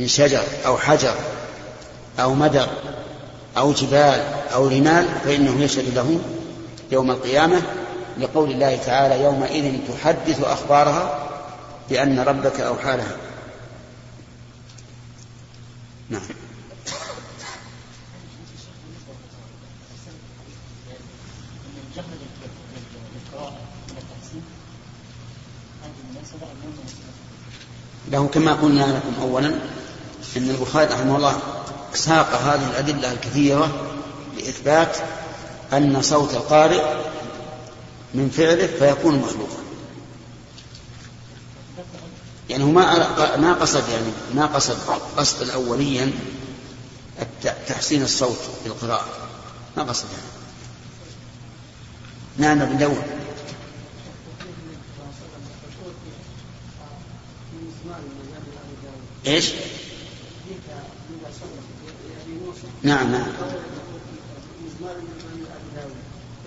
من شجر أو حجر أو مدر أو جبال أو رمال فإنه يشهد له يوم القيامة لقول الله تعالى يومئذ تحدث أخبارها بأن ربك أوحى لها. نعم. له كما قلنا لكم أولا أن البخاري رحمه الله ساق هذه الأدلة الكثيرة لإثبات أن صوت القارئ من فعله فيكون مخلوقا يعني هو ما ما قصد يعني ما قصد قصد اوليا تحسين الصوت بالقراءة ما قصد يعني. نعم بندور إيش؟ نعم نعم.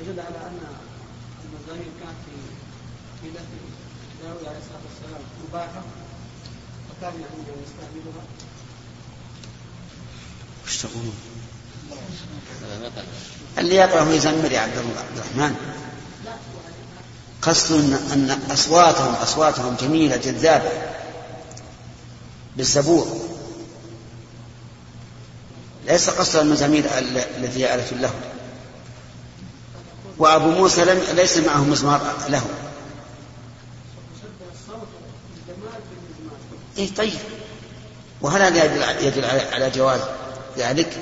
يدل على ان المزامير كانت في في داوود عليه الصلاه والسلام مباحه وكان عنده يستعملها وش تقولون؟ اللي يقرأ يزمر يا عبد الرحمن. قصد أن أصواتهم أصواتهم جميلة جذابة. بالزبور. ليس قصد المزامير التي هي آلة له. وأبو موسى لم ليس معه مزمار له. إيه طيب. وهل هذا يدل على جواز ذلك؟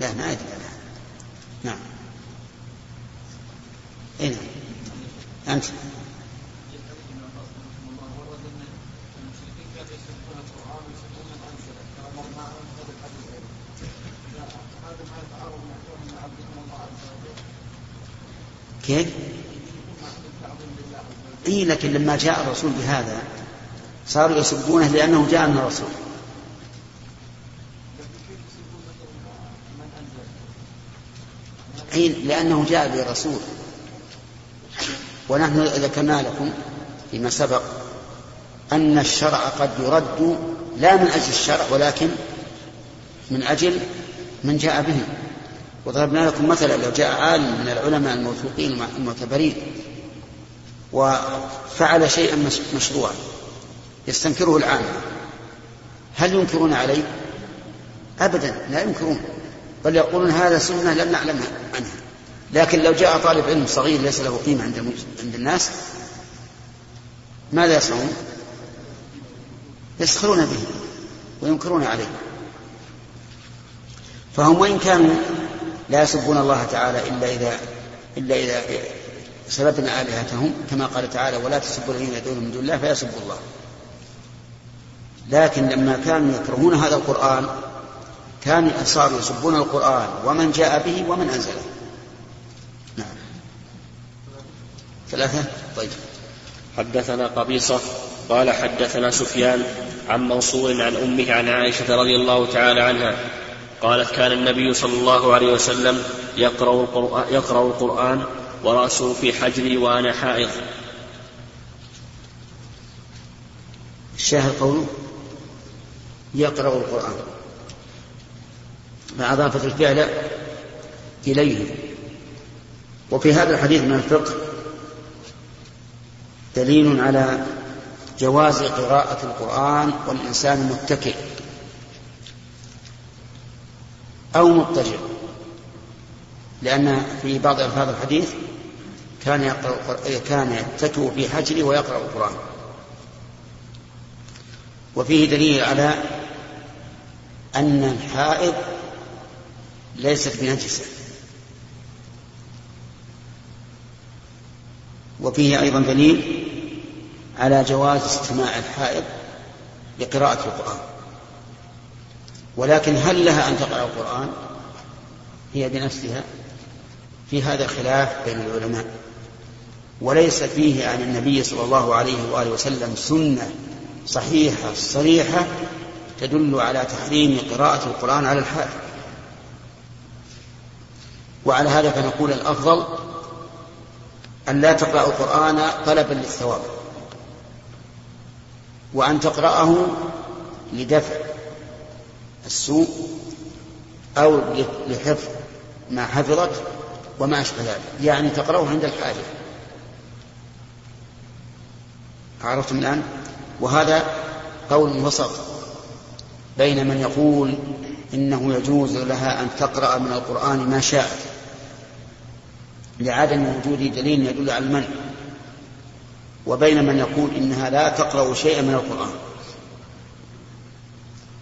لا ما يدل على نعم. اي نعم. أنت. كيف؟ إي لكن لما جاء الرسول بهذا صاروا يسبونه لأنه جاء من الرسول. إي لأنه جاء به الرسول ونحن ذكرنا لكم فيما سبق أن الشرع قد يرد لا من أجل الشرع ولكن من أجل من جاء به. وضربنا لكم مثلا لو جاء عالم من العلماء الموثوقين المعتبرين وفعل شيئا مشروعا يستنكره العامة هل ينكرون عليه؟ أبدا لا ينكرون بل يقولون هذا سنة لم نعلم عنها لكن لو جاء طالب علم صغير ليس له قيمة عند عند الناس ماذا يصنعون؟ يسخرون به وينكرون عليه فهم وإن كانوا لا يسبون الله تعالى إلا إذا إلا إذا سببنا آلهتهم كما قال تعالى ولا تسبوا الذين يدعون من دون الله فيسبوا الله. لكن لما كانوا يكرهون هذا القرآن كانوا صاروا يسبون القرآن ومن جاء به ومن أنزله نعم. ثلاثة؟ طيب. حدثنا قبيصة قال حدثنا سفيان عن منصور عن أمه عن عائشة رضي الله تعالى عنها قالت كان النبي صلى الله عليه وسلم يقرأ القرآن, يقرأ القرآن ورأسه في حجري وأنا حائض. الشاهد قوله يقرأ القرآن. فأضافت الفعل إليه. وفي هذا الحديث من الفقه دليل على جواز قراءة القرآن والإنسان متكئ. أو مضطجع. لأن في بعض ألفاظ الحديث كان يقرأ كان يتكئ في حجره ويقرأ القرآن. وفيه دليل على أن الحائض ليست بنجسة. وفيه أيضا دليل على جواز استماع الحائض لقراءة القرآن. ولكن هل لها أن تقرأ القرآن؟ هي بنفسها. في هذا خلاف بين العلماء. وليس فيه عن النبي صلى الله عليه وآله وسلم سنة صحيحة صريحة تدل على تحريم قراءة القرآن على الحائض وعلى هذا فنقول الأفضل أن لا تقرأ القرآن طلبا للثواب. وأن تقرأه لدفع. السوء أو لحفظ ما حفظت وما أشبه ذلك يعني تقرأه عند الحاجة. عرفتم الآن؟ وهذا قول وسط بين من يقول إنه يجوز لها أن تقرأ من القرآن ما شاءت لعدم وجود دليل يدل على المنع. وبين من يقول إنها لا تقرأ شيئا من القرآن.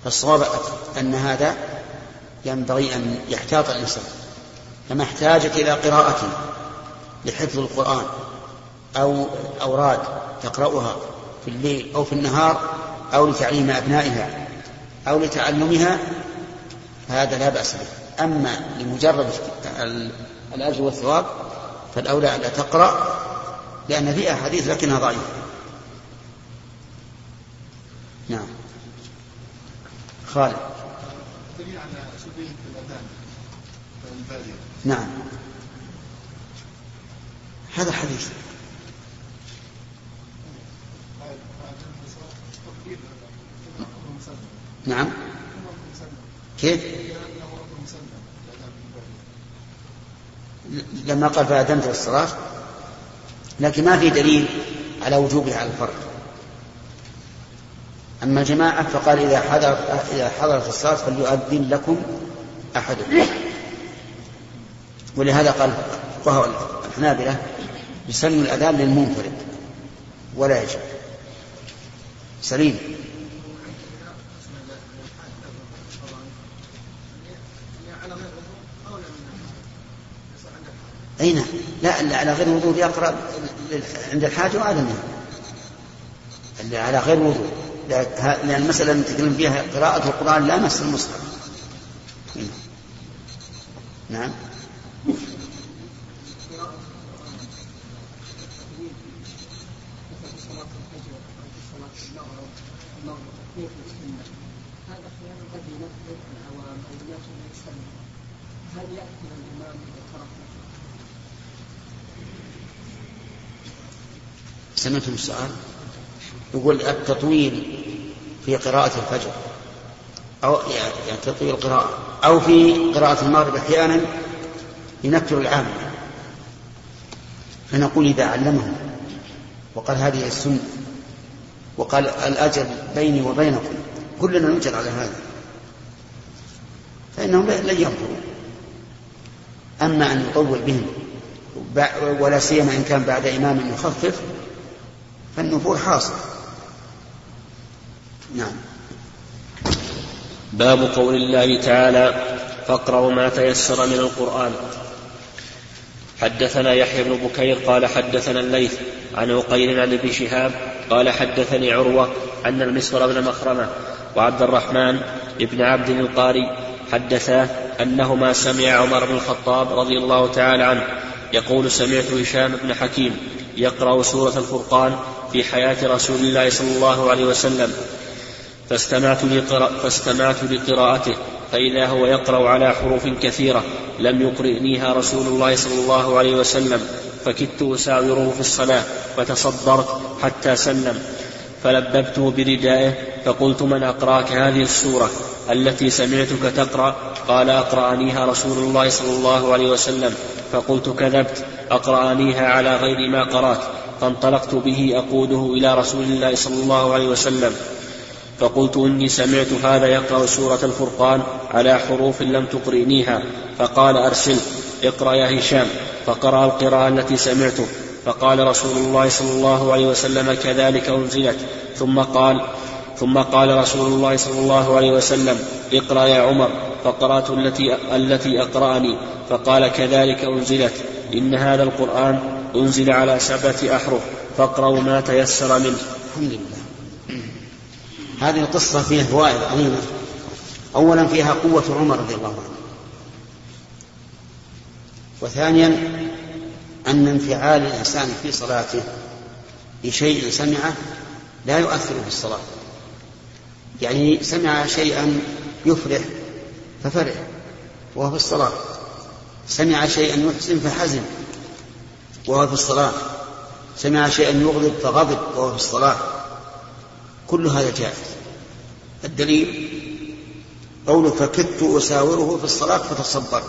فالصواب أن هذا ينبغي أن يحتاط الإنسان فما احتاجت إلى قراءة لحفظ القرآن أو أوراد تقرأها في الليل أو في النهار أو لتعليم أبنائها أو لتعلمها فهذا لا بأس به. أما لمجرد الأجر والثواب فالأولى ألا تقرأ لأن فيها حديث لكنها ضعيفة نعم خالد. نعم. هذا حديث. نعم. كيف؟ لما قال فأذنت الصلاة لكن ما في دليل على وجوبها على الفرد أما الجماعة فقال إذا حضر إذا حضرت الصلاة فليؤذن لكم أحدكم. ولهذا قال فقهاء الحنابلة يسن الأذان للمنفرد ولا يجب. سليم. أي نعم لا اللي على غير وضوء يقرأ عند الحاجة منه اللي على غير وضوء. لأن المسألة نتكلم فيها قراءة القرآن لا مس المصحف نعم. سمعتم السؤال؟ يقول التطويل في قراءة الفجر. أو يعني تطويل القراءة. أو في قراءة المغرب أحيانا ينكر العام. فنقول إذا علمه. وقال هذه السنة. وقال الأجر بيني وبينكم. كلنا نجر على هذا. فإنهم لن ينظروا أما أن يطول بهم. ولا سيما إن كان بعد إمام يخفف. فالنفور حاصل. نعم. باب قول الله تعالى فاقرأوا ما تيسر من القرآن. حدثنا يحيى بن بكير قال حدثنا الليث عن عقيل عن ابن شهاب قال حدثني عروة أن المسور بن مخرمة وعبد الرحمن بن عبد القاري حدثاه أنهما سمع عمر بن الخطاب رضي الله تعالى عنه يقول سمعت هشام بن حكيم يقرأ سورة الفرقان في حياة رسول الله صلى الله عليه وسلم فاستمعت, لقراء فاستمعت لقراءته فإذا هو يقرأ على حروف كثيرة لم يقرئنيها رسول الله صلى الله عليه وسلم فكدت أساوره في الصلاة فتصدرت حتى سلم. فلببته بردائه فقلت من أقرأك هذه السورة التي سمعتك تقرأ؟ قال أقرأنيها رسول الله صلى الله عليه وسلم. فقلت كذبت أقرأنيها على غير ما قرأت فانطلقت به أقوده إلى رسول الله صلى الله عليه وسلم. فقلت إني سمعت هذا يقرأ سورة الفرقان على حروف لم تقرئنيها فقال أرسل اقرأ يا هشام فقرأ القراءة التي سمعته فقال رسول الله صلى الله عليه وسلم كذلك أنزلت ثم قال ثم قال رسول الله صلى الله عليه وسلم اقرأ يا عمر فقرأت التي التي أقرأني فقال كذلك أنزلت إن هذا القرآن أنزل على سبعة أحرف فاقرأوا ما تيسر منه. الحمد لله. هذه القصة فيها فوائد عظيمة. أولا فيها قوة عمر رضي الله عنه. وثانيا أن انفعال الإنسان في صلاته بشيء سمعه لا يؤثر في الصلاة. يعني سمع شيئا يفرح ففرح وهو في الصلاة. سمع شيئا يحزن فحزن وهو في الصلاة. سمع شيئا يغضب فغضب وهو في الصلاة. كل هذا جائز. الدليل قوله فكدت أساوره في الصلاة فتصبر.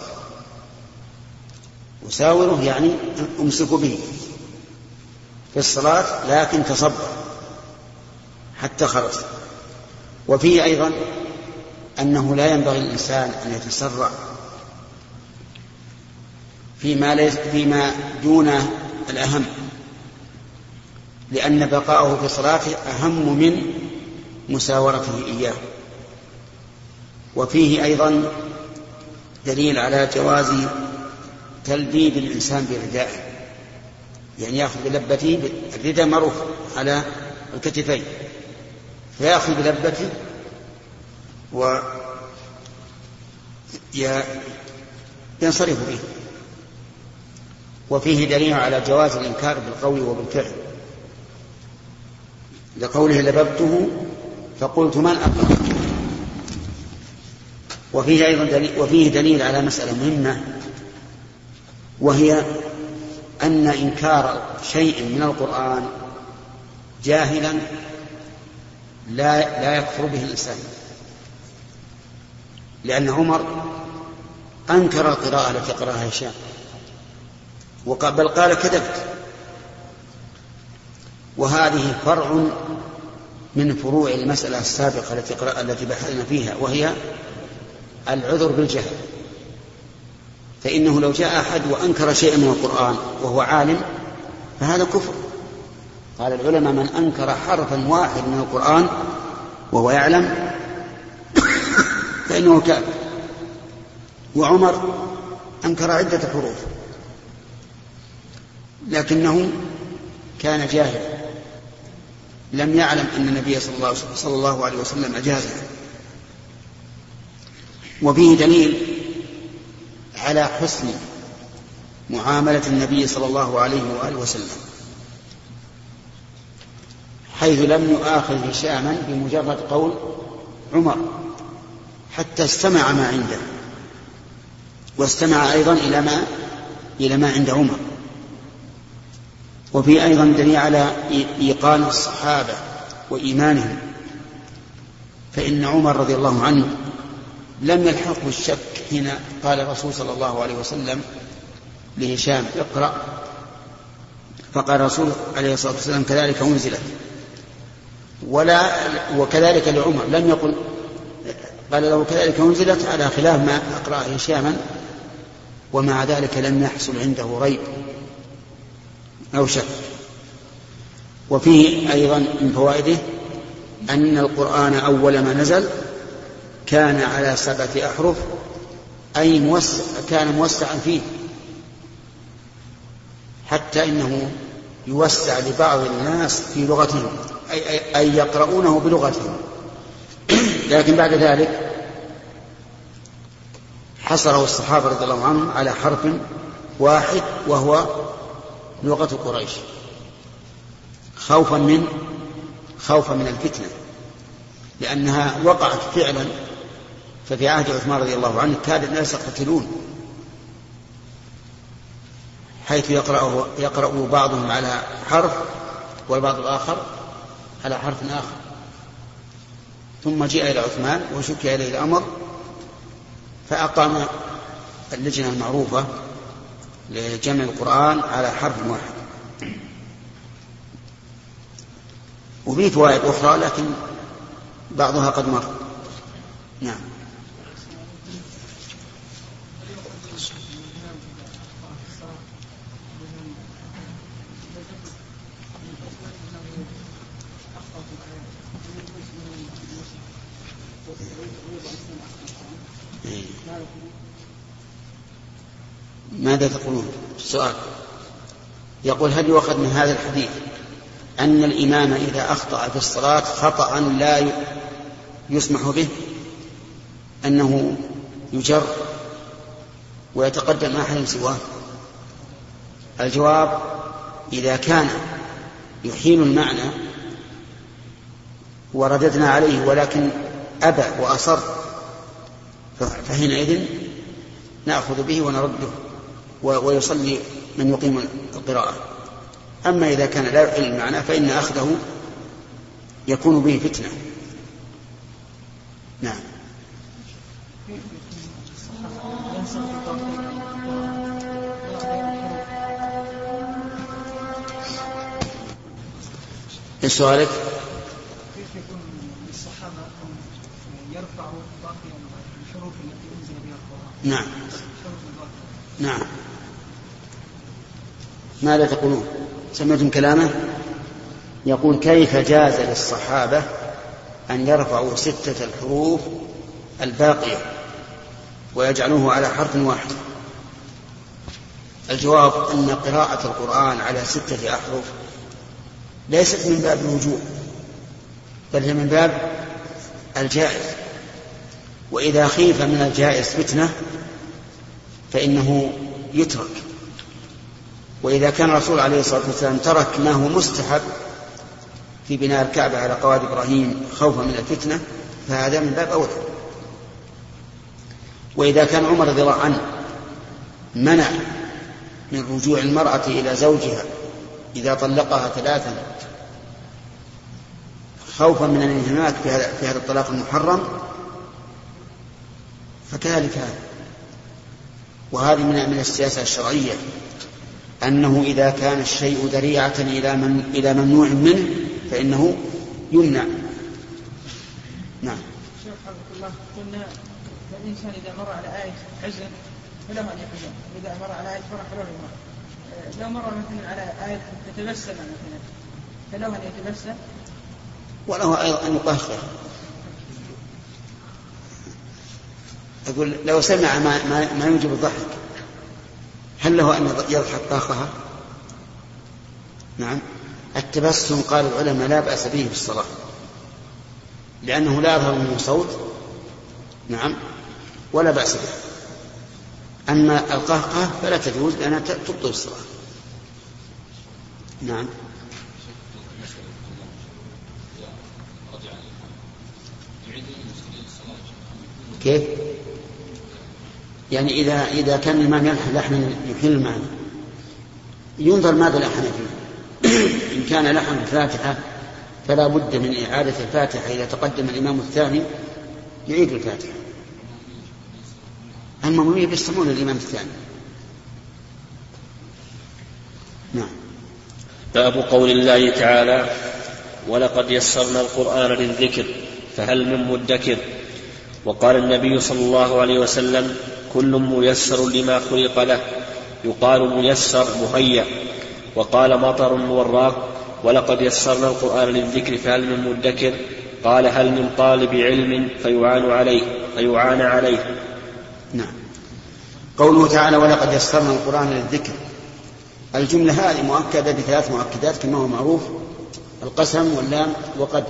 أساوره يعني أمسك به في الصلاة لكن تصبر حتى خرج وفيه أيضا أنه لا ينبغي الإنسان أن يتسرع فيما ليس فيما دون الأهم. لأن بقاءه في صلاته أهم من مساورته إياه. وفيه أيضا دليل على جواز تلبيب الإنسان بردائه يعني يأخذ بلبته الرداء معروف على الكتفين فيأخذ بلبته و ينصرف به. وفيه دليل على جواز الإنكار بالقول وبالفعل. لقوله لببته فقلت من أقرأ وفيه أيضا دليل وفيه دليل على مسألة مهمة وهي أن إنكار شيء من القرآن جاهلا لا لا يكفر به الإنسان. لأن عمر أنكر القراءة التي قرأها هشام بل قال كذبت. وهذه فرع من فروع المسألة السابقة التي التي بحثنا فيها وهي العذر بالجهل. فإنه لو جاء أحد وأنكر شيئا من القرآن وهو عالم فهذا كفر. قال العلماء من أنكر حرفا واحد من القرآن وهو يعلم فإنه كافر. وعمر أنكر عدة حروف لكنه كان جاهلا. لم يعلم أن النبي صلى الله عليه وسلم أجازه وفيه دليل على حسن معاملة النبي صلى الله عليه وآله وسلم. حيث لم يؤاخذ هشاما بمجرد قول عمر حتى استمع ما عنده واستمع أيضا إلى ما إلى ما عند عمر. وفي أيضا دليل على إيقان الصحابة وإيمانهم. فإن عمر رضي الله عنه لم يلحقه الشك حين قال الرسول صلى الله عليه وسلم لهشام اقرأ. فقال الرسول عليه الصلاة والسلام كذلك أنزلت. ولا وكذلك لعمر. لم يقل قال له كذلك أنزلت على خلاف ما أقرأ هشاما ومع ذلك لم يحصل عنده ريب. أو شك. وفيه أيضا من فوائده أن القرآن أول ما نزل كان على سبعة أحرف أي موسع كان موسعا فيه حتى إنه يوسع لبعض الناس في لغتهم أي, أي, أي يقرؤونه بلغتهم. لكن بعد ذلك حصره الصحابة رضي الله عنهم على حرف واحد وهو لغة قريش. خوفا من خوفا من الفتنة. لأنها وقعت فعلا ففي عهد عثمان رضي الله عنه كاد الناس يقتتلون. حيث يقرأ يقرأ بعضهم على حرف والبعض الآخر على حرف آخر. ثم جاء إلى عثمان وشكي إليه الأمر فأقام اللجنة المعروفة لجمع القرآن على حرف واحد. وفي فوائد أخرى لكن بعضها قد مر. نعم. ماذا تقولون؟ السؤال يقول هل يؤخذ من هذا الحديث أن الإمام إذا أخطأ في الصلاة خطأ لا يسمح به؟ أنه يجر ويتقدم أحد سواه؟ الجواب إذا كان يحيل المعنى ورددنا عليه ولكن أبى وأصر فحينئذ نأخذ به ونرده. ويصلي من يقيم القراءة. أما إذا كان لا يحل المعنى فإن أخذه يكون به فتنة. نعم. إيش سؤالك؟ كيف يكون الصحابة يرفعوا باقي الحروف التي أنزل بها القرآن؟ نعم. نعم. ماذا تقولون؟ سمعتم كلامه؟ يقول كيف جاز للصحابة أن يرفعوا ستة الحروف الباقية ويجعلوه على حرف واحد الجواب أن قراءة القرآن على ستة أحرف ليست من باب الوجوب بل هي من باب الجائز وإذا خيف من الجائز فتنة فإنه يترك وإذا كان الرسول عليه الصلاة والسلام ترك ما هو مستحب في بناء الكعبة على قواعد إبراهيم خوفا من الفتنة فهذا من باب أولى. وإذا كان عمر رضي الله عنه منع من رجوع المرأة إلى زوجها إذا طلقها ثلاثا خوفا من الانهماك في هذا في هذا الطلاق المحرم فكذلك هذا. وهذه من من السياسة الشرعية. أنه إذا كان الشيء ذريعة إلى من إلى ممنوع منه فإنه يمنع. نعم. شيخ حفظك الله قلنا الإنسان إذا مر على آية حزن فله أن يحزن إذا مر على آية فرح فله أن لو مر مثلا على آية تتبسم مثلا فله أن يتبسم؟ وله أيضا أن يقهقه أقول لو سمع ما, ما, ما يوجب الضحك هل له أن يضحك قهقها؟ نعم. التبسم قال العلماء لا بأس به في الصلاة. لأنه لا يظهر منه صوت. نعم. ولا بأس به. أما القهقه فلا تجوز لأنها تبطل الصلاة. نعم. كيف؟ يعني إذا إذا كان الإمام يلحن لحنا يحل المعنى ينظر ماذا لحن فيه. إن كان لحن الفاتحة فلا بد من إعادة الفاتحة إذا تقدم الإمام الثاني يعيد الفاتحة. المأمومية يستمعون للإمام الثاني. نعم. باب قول الله تعالى ولقد يسرنا القرآن للذكر فهل من مدكر؟ وقال النبي صلى الله عليه وسلم كل ميسر لما خلق له. يقال ميسر مهيأ. وقال مطر وراق ولقد يسرنا القرآن للذكر فهل من مدكر؟ قال هل من طالب علم فيعان عليه فيعان عليه. نعم. قوله تعالى ولقد يسرنا القرآن للذكر. الجملة هذه مؤكدة بثلاث مؤكدات كما هو معروف. القسم واللام وقد.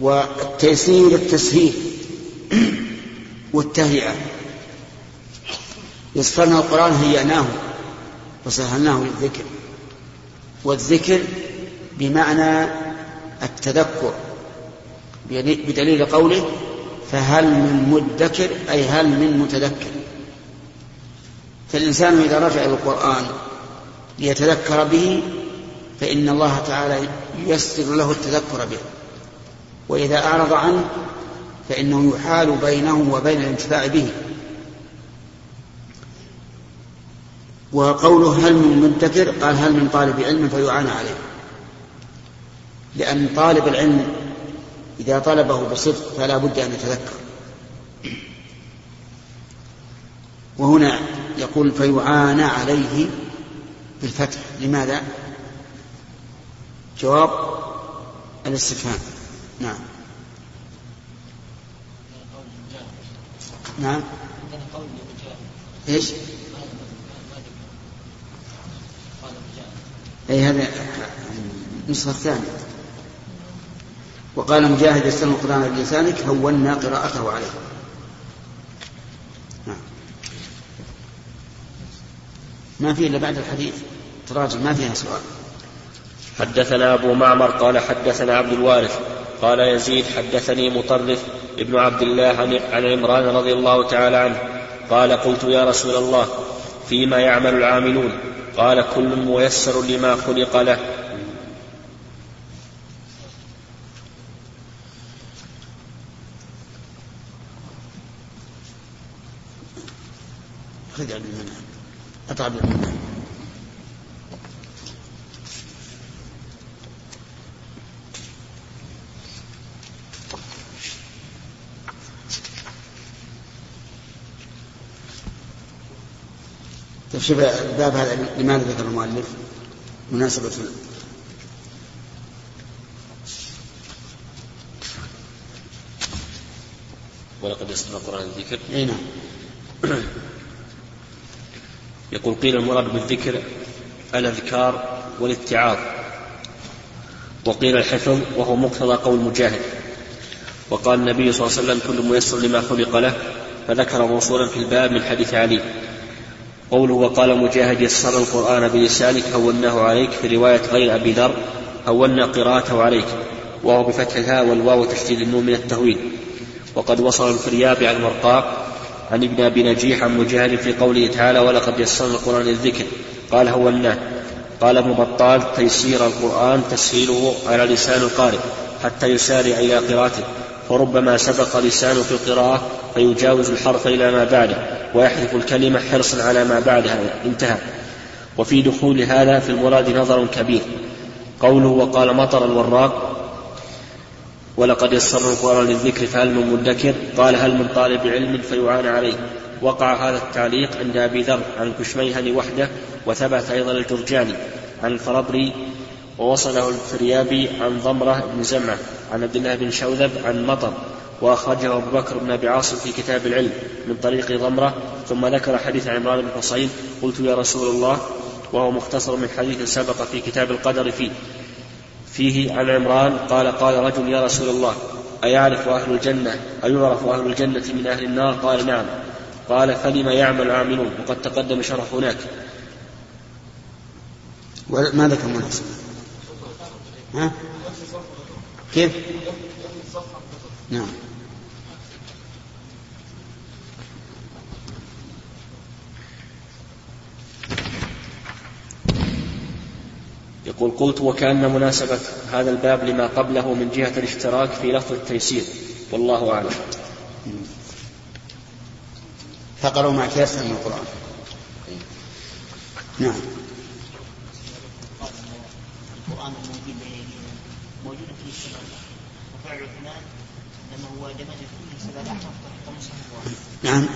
والتيسير التسهيل. والتهيئة. يسرنا القرآن هيئناه وسهلناه للذكر. والذكر بمعنى التذكر بدليل قوله فهل من مدكر أي هل من متذكر. فالإنسان إذا رجع إلى القرآن ليتذكر به فإن الله تعالى ييسر له التذكر به. وإذا أعرض عنه فإنه يحال بينه وبين الانتفاع به. وقوله هل من مدكر؟ قال هل من طالب علم؟ فيعان عليه. لأن طالب العلم إذا طلبه بصدق فلا بد أن يتذكر. وهنا يقول فيعان عليه بالفتح. لماذا؟ جواب الاستفهام. نعم. نعم. إيش؟ أي هذا النسخه الثانية وقال مجاهد يستلم القرآن بلسانك هونا قراءته عليه. نعم. ما في إلا بعد الحديث. تراجم ما فيها سؤال. حدثنا أبو معمر قال حدثنا عبد الوارث قال يزيد حدثني مطرف ابن عبد الله عن عمران رضي الله تعالى عنه قال قلت يا رسول الله فيما يعمل العاملون؟ قال كل ميسر لما خلق له. خذ عبد المنعم. أطع عبد المنعم. شوف الباب هذا لماذا ذكر المؤلف؟ مناسبة. ولقد يسر القرآن الذكر. أي نعم. يقول قيل المراد بالذكر الأذكار والاتعاظ. وقيل الحفظ وهو مقتضى قول مجاهد وقال النبي صلى الله عليه وسلم كل ميسر لما خلق له فذكر موصولا في الباب من حديث علي. قوله وقال مجاهد يسر القرآن بلسانك هوناه عليك في رواية غير أبي ذر هونا قراءته عليك وهو بفتح الهاء والواو وتشديد النون من التهويل. وقد وصل الفريابي عن ورقاء عن ابن أبي نجيح عن مجاهد في قوله تعالى ولقد يسرنا القرآن للذكر قال هوناه قال ابن بطال تيسير القرآن تسهيله على لسان القارئ حتى يسارع إلى قراءته فربما سبق لسانه في القراءة فيجاوز الحرف إلى ما بعده ويحذف الكلمة حرصا على ما بعدها انتهى. وفي دخول هذا في المراد نظر كبير. قوله وقال مطر الوراق ولقد يسرنا القرآن للذكر فهل من مدكر؟ قال هل من طالب علم فيعان عليه. وقع هذا التعليق عند أبي ذر عن كشميهن وحده وثبت أيضا الجرجاني عن الفربري ووصله الفريابي عن ضمرة بن زمعة عن عبد الله بن شوذب عن مطر وأخرجه أبو بكر بن أبي عاصم في كتاب العلم من طريق ضمرة ثم ذكر حديث عمران بن حصين قلت يا رسول الله وهو مختصر من حديث سبق في كتاب القدر فيه. فيه عن عمران قال قال رجل يا رسول الله أيعرف أهل الجنة أيعرف أهل الجنة من أهل النار؟ قال نعم. قال فلم يعمل العاملون وقد تقدم شرح هناك. ما ذكر مناسبة ها؟ كيف؟ نعم. يقول قلت وكأن مناسبة هذا الباب لما قبله من جهة الاشتراك في لفظ التيسير. والله أعلم. فقروا ما تيسر من القرآن. نعم القرآن الموجود بين واحد نعم.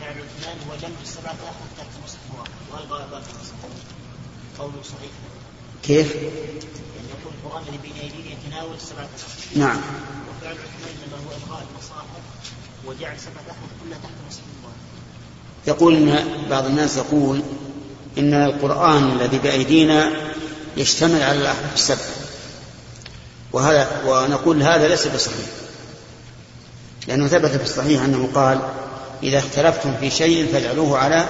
فعل هو السبعة تحت واحد قوله صحيح كيف؟ يعني يكون القرآن الذي بين يتناول نعم. وفعل هو المصاحف وجعل سبعة كلها تحت مصحف يقول إن بعض الناس يقول إن القرآن الذي بأيدينا يشتمل على الأحرف السبع وهذا ونقول هذا ليس بصحيح. لأنه ثبت في الصحيح أنه قال إذا اختلفتم في شيء فاجعلوه على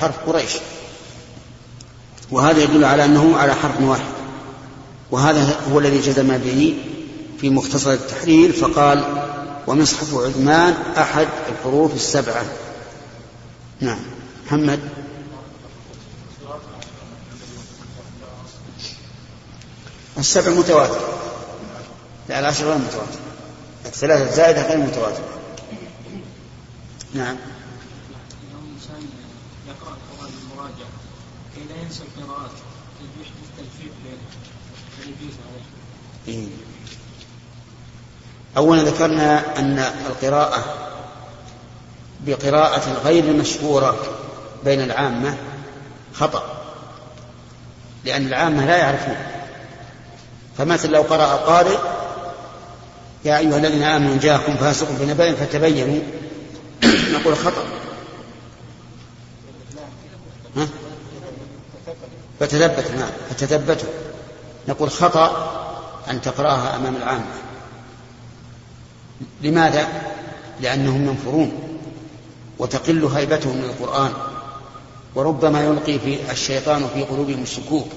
حرف قريش. وهذا يدل على أنه على حرف واحد. وهذا هو الذي جزم به في مختصر التحرير فقال ومصحف عثمان أحد الحروف السبعة. نعم. محمد؟ السبع متواتر. لا العشر غير متواتر. الثلاثة الزائدة غير متواترة. نعم. ينسى القراءات يحدث تلفيق بينهم أولا ذكرنا أن القراءة بقراءة غير المشهورة بين العامة خطأ لأن العامة لا يعرفون. فمثل لو قرأ قارئ يا أيها الذين آمنوا جاءكم فاسق بنبأ فتبينوا. نقول خطأ. ها؟ فتثبت نعم فتثبتوا. نقول خطأ أن تقرأها أمام العامة. لماذا؟ لأنهم ينفرون وتقل هيبتهم من القرآن وربما يلقي في الشيطان في قلوبهم الشكوك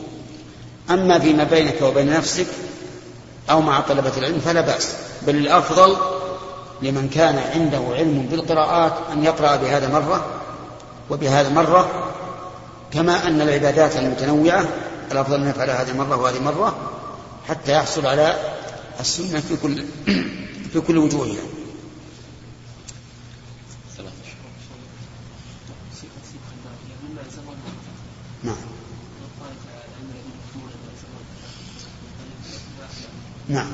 أما فيما بينك وبين نفسك أو مع طلبة العلم فلا بأس بل الأفضل لمن كان عنده علم بالقراءات أن يقرأ بهذا مرة وبهذا مرة كما أن العبادات المتنوعة الأفضل أن يفعل هذه مرة وهذه مرة حتى يحصل على السنة في كل في كل وجوهها. نعم.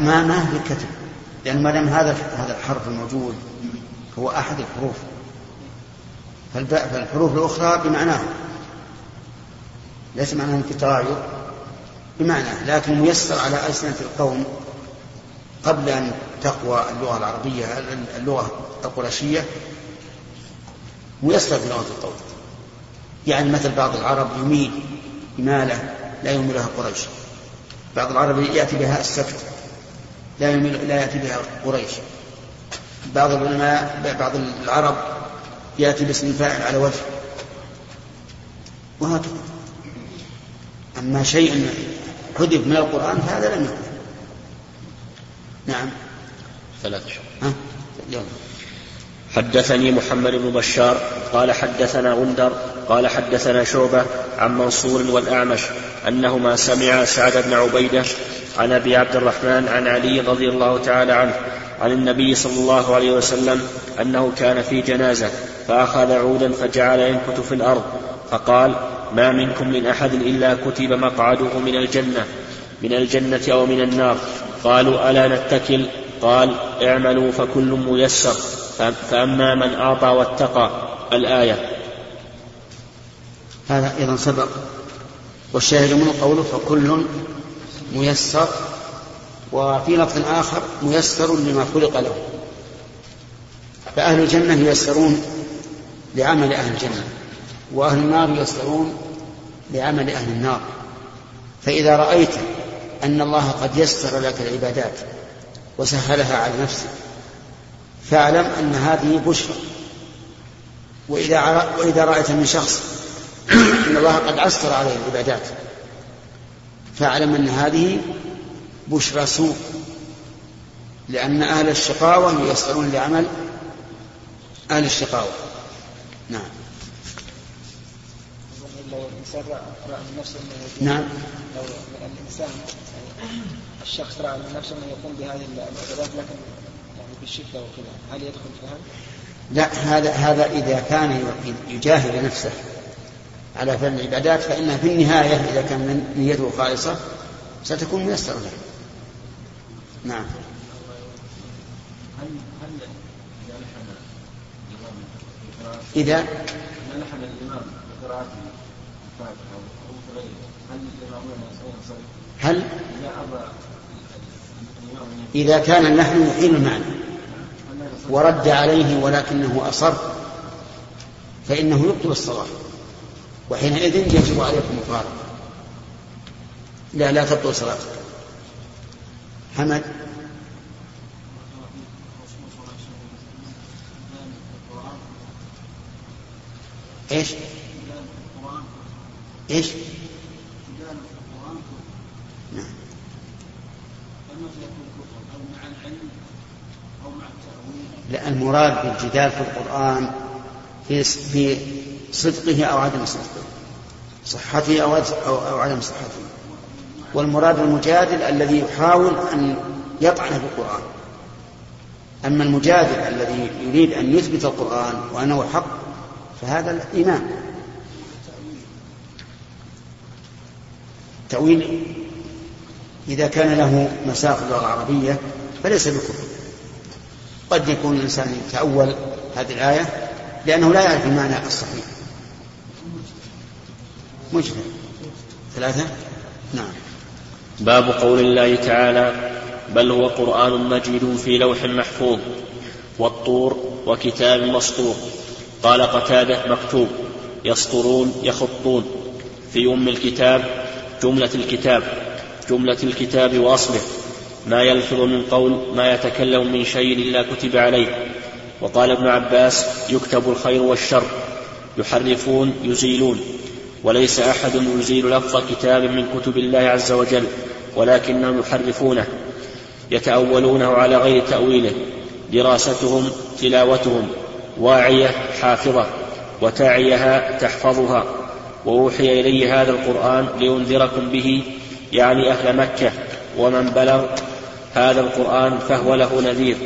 ما ما في الكتب. لأن ما دام هذا هذا الحرف الموجود هو أحد الحروف. فالحروف الأخرى بمعناه. ليس معناه في تغاير بمعناه لكن ميسر على ألسنة القوم قبل أن تقوى اللغة العربية اللغة القرشية ميسر في لغة القوم. يعني مثل بعض العرب يميل إمالة لا يميلها قريش. بعض العرب يأتي بها السكت لا يميل لا يأتي بها قريش. بعض العلماء بعض العرب يأتي باسم الفاعل على وجه. وهكذا. أما شيء حذف من القرآن فهذا لم يحذف نعم. ثلاث ها؟ يلا. حدثني محمد بن بشار قال حدثنا غندر قال حدثنا شعبة عن منصور والأعمش أنهما سمعا سعد بن عبيدة عن أبي عبد الرحمن عن علي رضي الله تعالى عنه عن النبي صلى الله عليه وسلم أنه كان في جنازة فأخذ عودا فجعل ينكت في الأرض فقال ما منكم من أحد إلا كتب مقعده من الجنة من الجنة أو من النار قالوا ألا نتكل؟ قال اعملوا فكل ميسر فأما من أعطى واتقى الآية. هذا أيضا سبق. والشاهد من قوله فكل ميسر وفي لفظ آخر ميسر لما خلق له. فأهل الجنة ييسرون لعمل أهل الجنة وأهل النار ييسرون لعمل أهل النار. فإذا رأيت أن الله قد يسر لك العبادات وسهلها على نفسك فاعلم أن هذه بشرى. وإذا وإذا رأيت من شخص أن الله قد عسر عليه العبادات فاعلم أن هذه بشرى سوء لأن أهل الشقاوة ييسرون لعمل أهل الشقاوة. نعم. لو الإنسان رأى من نفسه أنه نعم. لو الإنسان الشخص رأى من نفسه أنه يقوم بهذه العبادات لكن بالشدة وكذا. هل يدخل في هذا؟ لا هذا هذا إذا كان يجاهد نفسه على فعل العبادات فإنها في النهاية إذا كان نيته خالصة ستكون ميسرة له نعم. هل هل إذا لحن الإمام بقراءته الفاتحة أو هل؟ هل إذا كان اللحن يحيل المعنى. ورد عليه ولكنه أصر فإنه يبطل الصلاة وحينئذ يجب عليكم الطهارة لا لا تبطل صلاتك حمد إيش؟ إيش؟ نعم المراد بالجدال في القرآن في صدقه أو عدم صدقه. صحته أو أو عدم صحته. والمراد المجادل الذي يحاول أن يطعن في القرآن. أما المجادل الذي يريد أن يثبت القرآن وأنه حق فهذا الإمام تأويل إذا كان له مساق اللغة العربية فليس بكفر. قد يكون الإنسان يتأول هذه الآية لأنه لا يعرف المعنى الصحيح. مجمل. ثلاثة؟ نعم. باب قول الله تعالى بل هو قرآن مجيد في لوح محفوظ والطور وكتاب مسطور. قال قتادة مكتوب يسطرون يخطون. في أم الكتاب جملة الكتاب جملة الكتاب وأصله. ما يلفظ من قول ما يتكلم من شيء إلا كتب عليه. وقال ابن عباس يكتب الخير والشر يحرفون يزيلون. وليس أحد يزيل لفظ كتاب من كتب الله عز وجل ولكنهم يحرفونه يتأولونه على غير تأويله دراستهم تلاوتهم واعية حافظة وتاعيها تحفظها. وأوحي إلي هذا القرآن لينذركم به يعني أهل مكة ومن بلغ هذا القرآن فهو له نذير.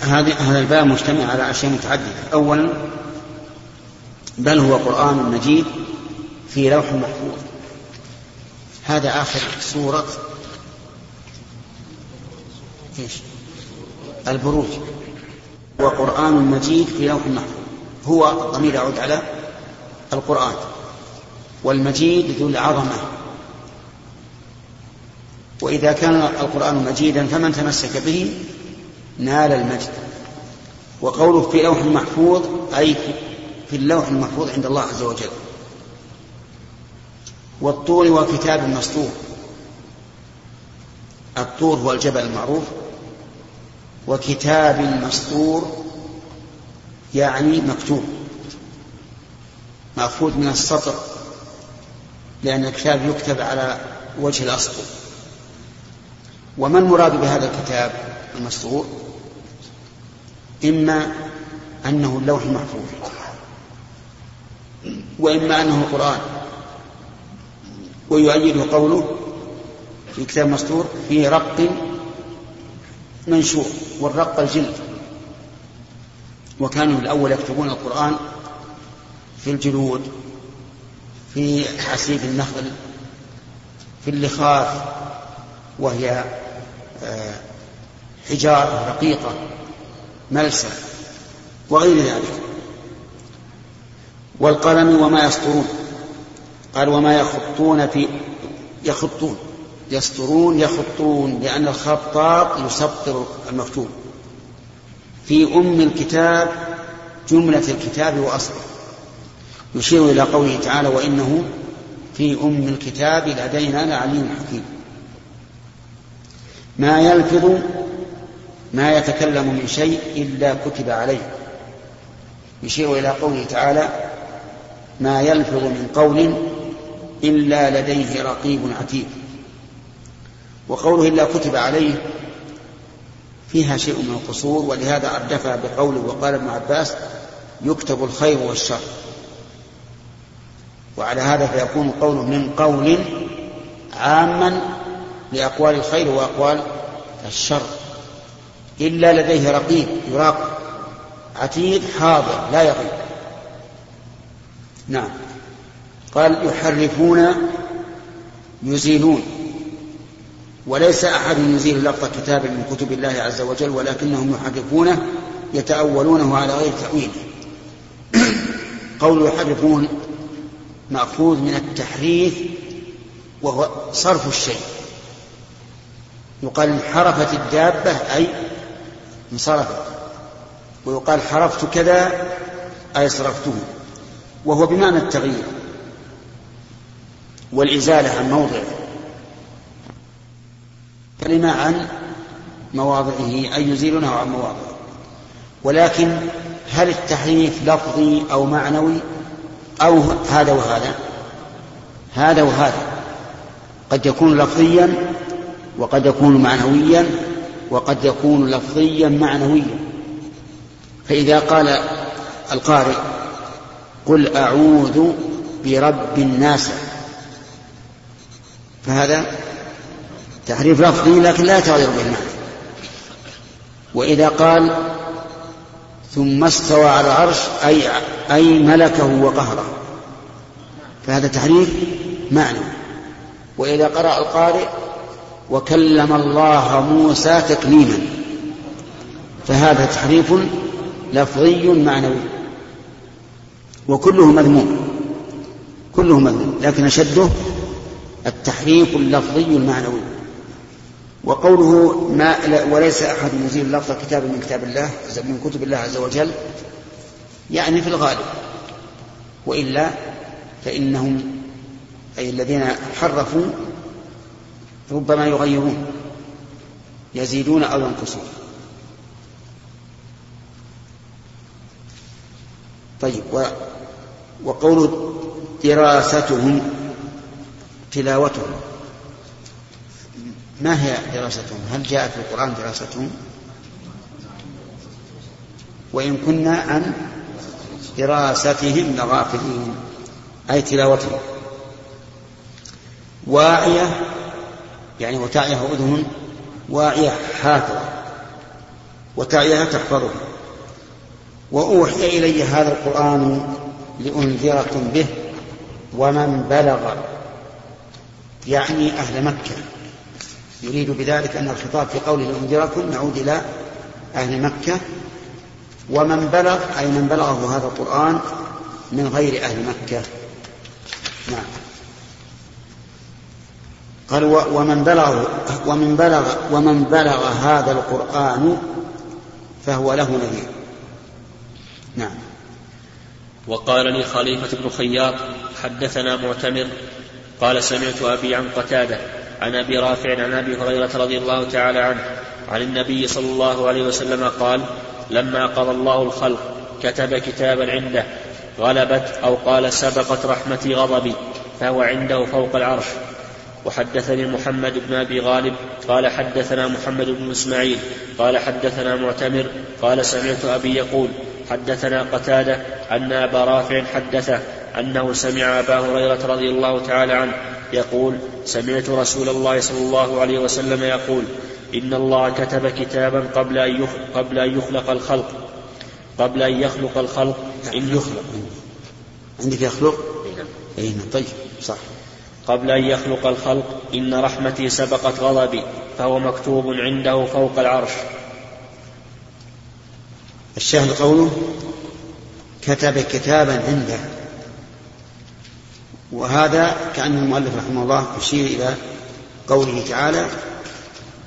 هذه هذا الباب مجتمع على أشياء متعددة. أولا بل هو قرآن مجيد في لوح محفوظ. هذا آخر سورة. إيش؟ البروج. وقرآن مجيد في لوح محفوظ. هو الضمير يعود على القرآن. والمجيد ذو العظمة. وإذا كان القرآن مجيدا فمن تمسك به نال المجد. وقوله في لوح محفوظ أي في اللوح المحفوظ عند الله عز وجل. والطور وكتاب مسطور. الطور هو الجبل المعروف. وكتاب مسطور يعني مكتوب. مأخوذ من السطر لأن الكتاب يكتب على وجه الأسطر. وما المراد بهذا الكتاب المسطور إما أنه اللوح المحفوظ وإما أنه القرآن. ويؤيده قوله في كتاب مسطور في رق منشور والرق الجلد. وكانوا الأول يكتبون القرآن في الجلود في حسيب النخل في اللخاف وهي حجارة رقيقة ملسة وغير ذلك. والقلم وما يسطرون قال وما يخطون في يخطون يسطرون يخطون لأن الخطاط يسطر المكتوب. في أم الكتاب جملة الكتاب وأصله. يشير إلى قوله تعالى وإنه في أم الكتاب لدينا لعليم حكيم. ما يلفظ ما يتكلم من شيء إلا كتب عليه. يشير إلى قوله تعالى ما يلفظ من قول إلا لديه رقيب عتيد. وقوله إلا كتب عليه فيها شيء من القصور ولهذا أردفها بقوله وقال ابن عباس يكتب الخير والشر. وعلى هذا فيكون قوله من قول عاما لأقوال الخير وأقوال الشر. إلا لديه رقيب يراقب عتيد حاضر لا يغيب نعم. قال يحرفون يزيلون. وليس أحد يزيل لفظ كتاب من كتب الله عز وجل ولكنهم يحرفونه يتأولونه على غير تأويله قول يحرفون مأخوذ من التحريف وهو صرف الشيء. يقال انحرفت الدابة أي انصرفت. ويقال حرفت كذا أي صرفته. وهو بمعنى التغيير. والإزالة عن موضعه. كلمة عن مواضعه أي يزيلونه عن مواضعه. ولكن هل التحريف لفظي أو معنوي؟ أو هذا وهذا. هذا وهذا. قد يكون لفظيا وقد يكون معنويا وقد يكون لفظيا معنويا. فإذا قال القارئ قل أعوذ برب الناس فهذا تحريف لفظي لكن لا تغير به المعنى. وإذا قال ثم استوى على العرش أي أي ملكه وقهره فهذا تحريف معنى وإذا قرأ القارئ وكلم الله موسى تكليما. فهذا تحريف لفظي معنوي. وكله مذموم. كله مذموم. لكن أشده التحريف اللفظي المعنوي. وقوله ما وليس أحد يزيل لفظ كتاب من كتاب الله من كتب الله عز وجل يعني في الغالب. وإلا فإنهم أي الذين حرفوا ربما يغيرون يزيدون أو ينقصون. طيب و وقول دراستهم تلاوتهم. ما هي دراستهم؟ هل جاء في القرآن دراستهم؟ وإن كنا عن دراستهم لغافلين أي تلاوتهم. واعية يعني وتعيها أذن واعية حافظة وتعيها تحفظه. وأوحي إلي هذا القرآن لأنذركم به ومن بلغ يعني أهل مكة. يريد بذلك أن الخطاب في قوله لأنذركم يعود إلى أهل مكة. ومن بلغ أي من بلغه هذا القرآن من غير أهل مكة. نعم. قال ومن بلغ ومن بلغ ومن بلغ هذا القرآن فهو له نذير. نعم. وقال لي خليفة بن خياط حدثنا معتمر. قال سمعت أبي عن قتادة عن أبي رافع عن أبي هريرة رضي الله تعالى عنه عن النبي صلى الله عليه وسلم قال لما قضى الله الخلق كتب كتابا عنده غلبت أو قال سبقت رحمتي غضبي فهو عنده فوق العرش. وحدثني محمد بن أبي غالب قال حدثنا محمد بن إسماعيل قال حدثنا معتمر قال سمعت أبي يقول حدثنا قتادة أن أبا رافع حدثه أنه سمع أبا هريرة رضي الله تعالى عنه يقول سمعت رسول الله صلى الله عليه وسلم يقول إن الله كتب كتابا قبل أن قبل أن يخلق الخلق قبل أن يخلق الخلق إن يخلق. عندك يخلق؟ اي نعم. طيب صح. قبل أن يخلق الخلق إن رحمتي سبقت غضبي فهو مكتوب عنده فوق العرش. الشاهد قوله كتب كتابا عنده. وهذا كأن المؤلف رحمه الله يشير إلى قوله تعالى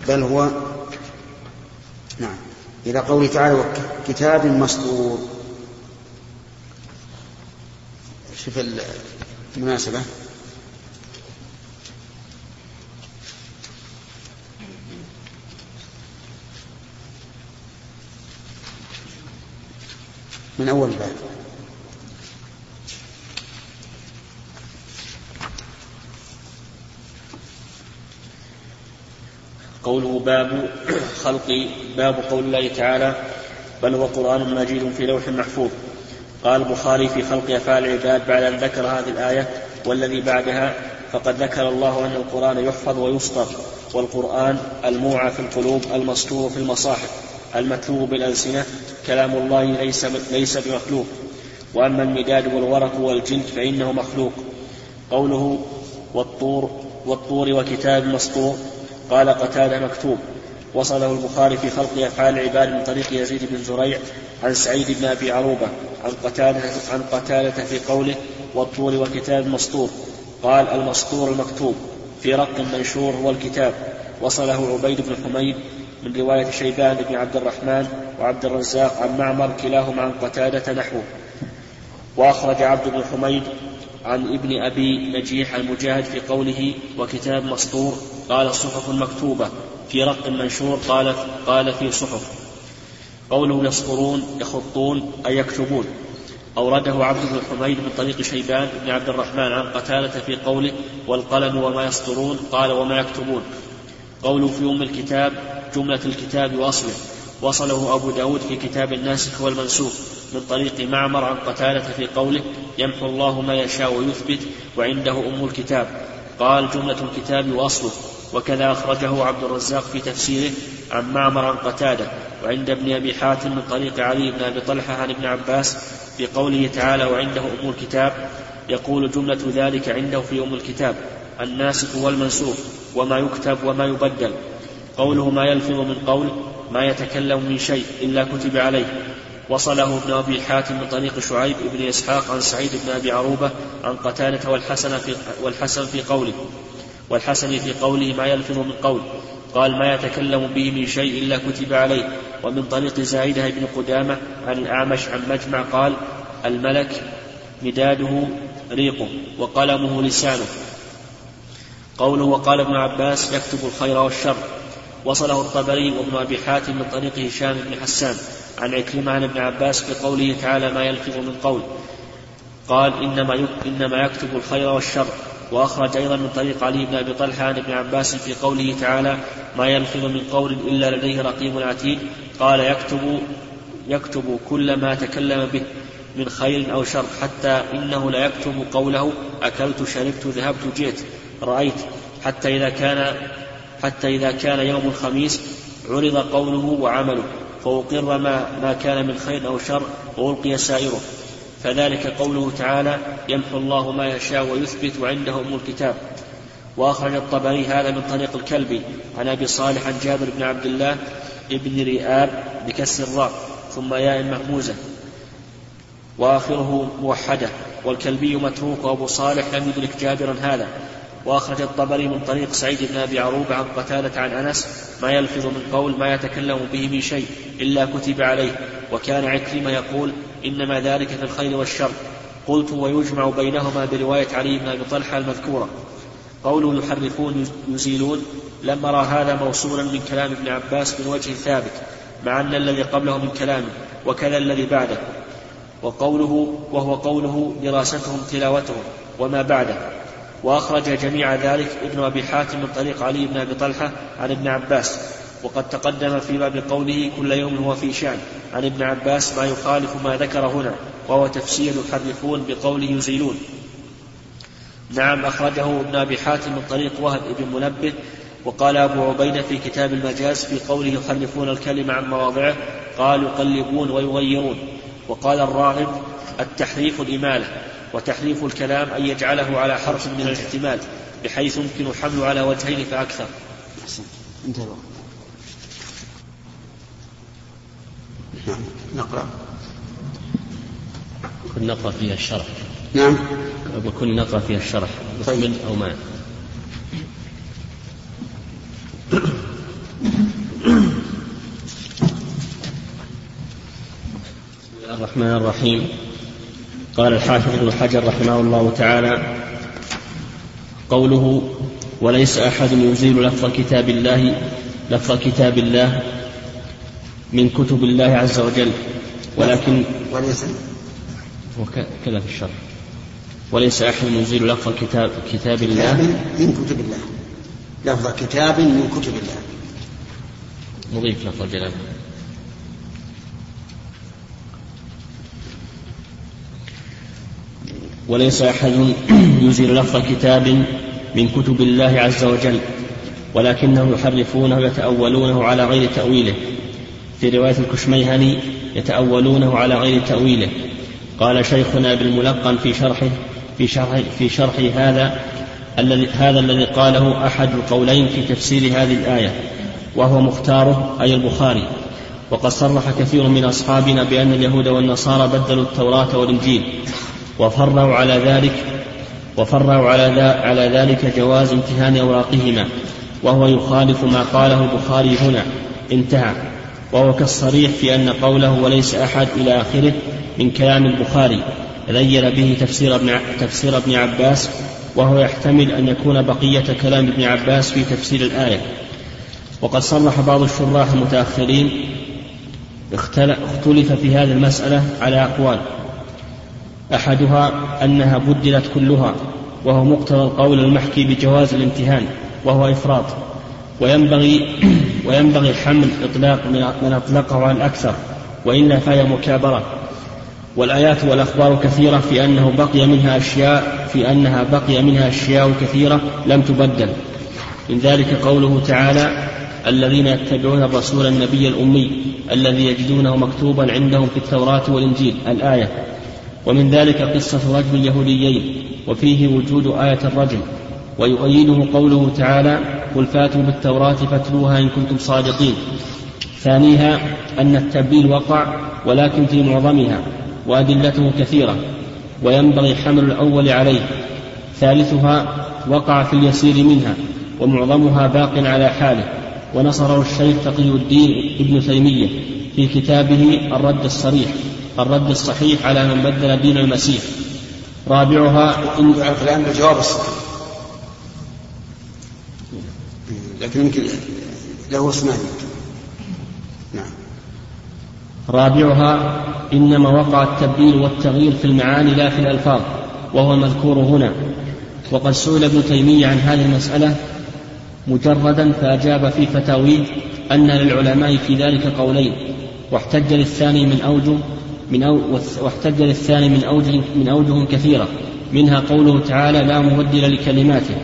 بل هو نعم إلى قوله تعالى كتاب مسطور. شوف المناسبة. من أول باب. قوله باب خلق باب قول الله تعالى بل هو قرآن مجيد في لوح محفوظ. قال البخاري في خلق أفعال العباد بعد أن ذكر هذه الآية والذي بعدها فقد ذكر الله أن القرآن يحفظ ويسطر والقرآن الموعى في القلوب المسطور في المصاحف. المتلو بالألسنة كلام الله ليس ليس بمخلوق وأما المداد والورق والجلد فإنه مخلوق. قوله والطور والطور وكتاب مسطور. قال قتادة مكتوب. وصله البخاري في خلق أفعال العباد من طريق يزيد بن زريع عن سعيد بن أبي عروبة عن قتادة عن قتادة في قوله والطور وكتاب مسطور. قال المسطور المكتوب في رق منشور هو الكتاب. وصله عبيد بن حميد من رواية شيبان بن عبد الرحمن وعبد الرزاق عن معمر كلاهما عن قتادة نحوه. وأخرج عبد بن حميد عن ابن أبي نجيح المجاهد في قوله وكتاب مسطور قال صحف مكتوبة في رق منشور قال قال في صحف. قوله يسطرون يخطون أي يكتبون. أورده عبد بن حميد من طريق شيبان بن عبد الرحمن عن قتالة في قوله والقلم وما يسطرون قال وما يكتبون. قوله في أم الكتاب جملة الكتاب وأصله. وصله أبو داود في كتاب الناسخ والمنسوخ من طريق معمر عن قتالة في قوله يمحو الله ما يشاء ويثبت وعنده أم الكتاب قال جملة الكتاب وأصله وكذا أخرجه عبد الرزاق في تفسيره عن معمر عن قتادة. وعند ابن أبي حاتم من طريق علي بن أبي طلحة عن ابن عباس في قوله تعالى وعنده أم الكتاب يقول جملة ذلك عنده في أم الكتاب الناسخ والمنسوخ وما يكتب وما يبدل. قوله ما يلفظ من قول ما يتكلم من شيء إلا كتب عليه. وصله ابن أبي حاتم من طريق شعيب بن إسحاق عن سعيد بن أبي عروبة عن قتادة والحسن في, والحسن في قوله. والحسن في قوله ما يلفظ من قول. قال ما يتكلم به من شيء إلا كتب عليه. ومن طريق زايدة بن قدامة عن الأعمش عن مجمع قال الملك مداده ريقه وقلمه لسانه. قوله وقال ابن عباس يكتب الخير والشر. وصله الطبري وابن أبي حاتم من طريق هشام بن حسان. عن عكرمة عن ابن عباس في قوله تعالى ما يلفظ من قول. قال إنما إنما يكتب الخير والشر. وأخرج أيضا من طريق علي بن أبي طلحة عن ابن عباس في قوله تعالى ما يلفظ من قول إلا لديه رقيب عتيد. قال يكتب يكتب كل ما تكلم به من خير أو شر حتى إنه ليكتب قوله أكلت شربت ذهبت جئت. رأيت حتى إذا كان حتى إذا كان يوم الخميس عرض قوله وعمله فأقر ما, ما كان من خير أو شر وألقي سائره. فذلك قوله تعالى يمحو الله ما يشاء ويثبت وعنده أم الكتاب وأخرج الطبري هذا من طريق الكلبي عن أبي صالح عن جابر بن عبد الله ابن رئاب بكسر الراء ثم ياء مهموزة. وآخره موحدة والكلبي متروك وأبو صالح لم يدرك جابرا هذا. وأخرج الطبري من طريق سعيد بن أبي عروبة عن قتادة عن أنس ما يلفظ من قول ما يتكلم به من شيء إلا كتب عليه. وكان عكرمة يقول إنما ذلك في الخير والشر. قلت ويجمع بينهما برواية علي بن أبي طلحة المذكورة. قوله يحرفون يزيلون لم أرى هذا موصولا من كلام ابن عباس من وجه ثابت مع أن الذي قبله من كلامه وكذا الذي بعده. وقوله وهو قوله دراستهم تلاوتهم وما بعده. وأخرج جميع ذلك ابن أبي حاتم من طريق علي بن أبي طلحة عن ابن عباس. وقد تقدم في باب قوله كل يوم هو في شأن. عن ابن عباس ما يخالف ما ذكر هنا وهو تفسير يحرفون بقوله يزيلون نعم أخرجه ابن أبي حاتم من طريق وهب بن منبه. وقال أبو عبيدة في كتاب المجاز في قوله يخلفون الكلمة عن مواضعه قال يقلبون ويغيرون. وقال الراغب التحريف الإمالة. وتحريف الكلام أن يجعله على حرف من الاحتمال بحيث يمكن حمله على وجهين فأكثر. انتهى نعم. نقرأ. كن نقرأ فيها الشرح. نعم. وكن نقرأ فيها الشرح. طيب. أو ما. الرحمن الرحيم. قال الحافظ ابن حجر رحمه الله تعالى قوله وليس أحد يزيل لفظ كتاب الله لفظ كتاب الله من كتب الله عز وجل ولكن وليس. وكذا في الشرح. وليس أحد يزيل لفظ كتاب كتاب الله. من كتب الله. لفظ كتاب من كتب الله. مضيف لفظ الجلالة وليس أحد يزيل لفظ كتاب من كتب الله عز وجل ولكنهم يحرفونه ويتأولونه على غير تأويله. في رواية الكشميهني يتأولونه على غير تأويله. قال شيخنا بالملقن في شرحه في شرح في شرح هذا الذي هذا الذي قاله أحد القولين في تفسير هذه الآية وهو مختاره أي البخاري. وقد صرح كثير من أصحابنا بأن اليهود والنصارى بدلوا التوراة والإنجيل. وفرعوا على ذلك وفرعوا على, على ذلك جواز امتهان أوراقهما وهو يخالف ما قاله البخاري هنا انتهى. وهو كالصريح في أن قوله وليس أحد إلى آخره من كلام البخاري غير به تفسير ابن, تفسير ابن عباس وهو يحتمل أن يكون بقية كلام ابن عباس في تفسير الآية. وقد صرح بعض الشراح المتأخرين اختلف في هذه المسألة على أقوال. أحدها أنها بدلت كلها وهو مقتضى القول المحكي بجواز الامتهان وهو إفراط. وينبغي وينبغي حمل إطلاق من أطلقه على الأكثر وإلا فهي مكابرة. والآيات والأخبار كثيرة في أنه بقي منها أشياء في أنها بقي منها أشياء كثيرة لم تبدل. من ذلك قوله تعالى الذين يتبعون الرسول النبي الأمي الذي يجدونه مكتوبا عندهم في التوراة والإنجيل. الآية ومن ذلك قصة رجل اليهوديين وفيه وجود آية الرجل ويؤيده قوله تعالى قل فاتوا بالتوراة فاتلوها إن كنتم صادقين ثانيها أن التبديل وقع ولكن في معظمها وأدلته كثيرة وينبغي حمل الأول عليه ثالثها وقع في اليسير منها ومعظمها باق على حاله ونصره الشيخ تقي الدين ابن تيمية في كتابه الرد الصريح الرد الصحيح على من بدل دين المسيح. رابعها إن الآن بالجواب الصحيح. لكن يمكن له اسمان نعم. رابعها إنما وقع التبديل والتغيير في المعاني لا في الألفاظ وهو المذكور هنا. وقد سئل ابن تيمية عن هذه المسألة مجردا فأجاب في فتاويه أن للعلماء في ذلك قولين واحتج للثاني من أوجه من أو واحتج للثاني من أوجه من أوجه كثيرة. منها قوله تعالى لا مبدل لكلماته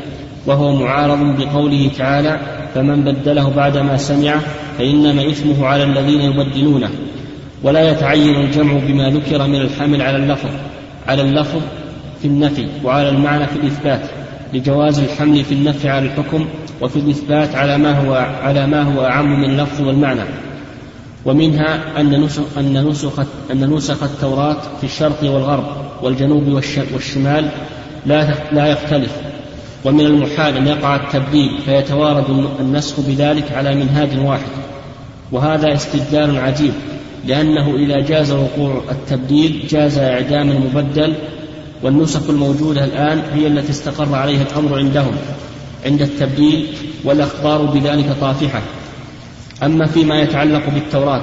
وهو معارض بقوله تعالى فمن بدله بعدما سمعه فإنما إثمه على الذين يبدلونه. ولا يتعين الجمع بما ذكر من الحمل على اللفظ على اللفظ في النفي وعلى المعنى في الإثبات لجواز الحمل في النفي على الحكم وفي الإثبات على ما هو على ما هو أعم من اللفظ والمعنى. ومنها أن نسخ أن نسخ أن نسخ التوراة في الشرق والغرب والجنوب والشمال لا لا يختلف. ومن المحال أن يقع التبديل فيتوارد النسخ بذلك على منهاج واحد. وهذا استدلال عجيب لأنه إذا جاز وقوع التبديل جاز إعدام المبدل والنسخ الموجودة الآن هي التي استقر عليها الأمر عندهم عند التبديل والأخبار بذلك طافحة. أما فيما يتعلق بالتوراة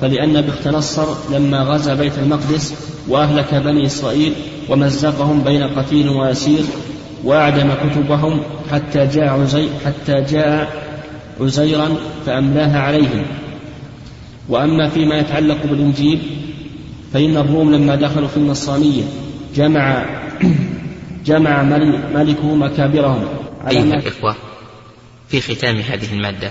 فلأن بخت نصر لما غزا بيت المقدس وأهلك بني إسرائيل ومزقهم بين قتيل وأسير وأعدم كتبهم حتى جاء عزي حتى جاء عزيرا فأملاها عليهم. وأما فيما يتعلق بالإنجيل فإن الروم لما دخلوا في النصرانية جمع جمع ملكه مكابرهم. أيها الإخوة في ختام هذه المادة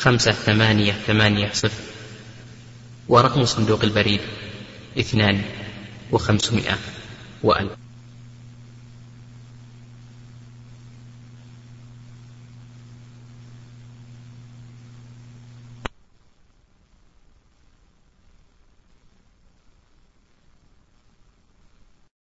خمسة ثمانية ثمانية صفر. ورقم صندوق البريد اثنان وخمسمائة وألف.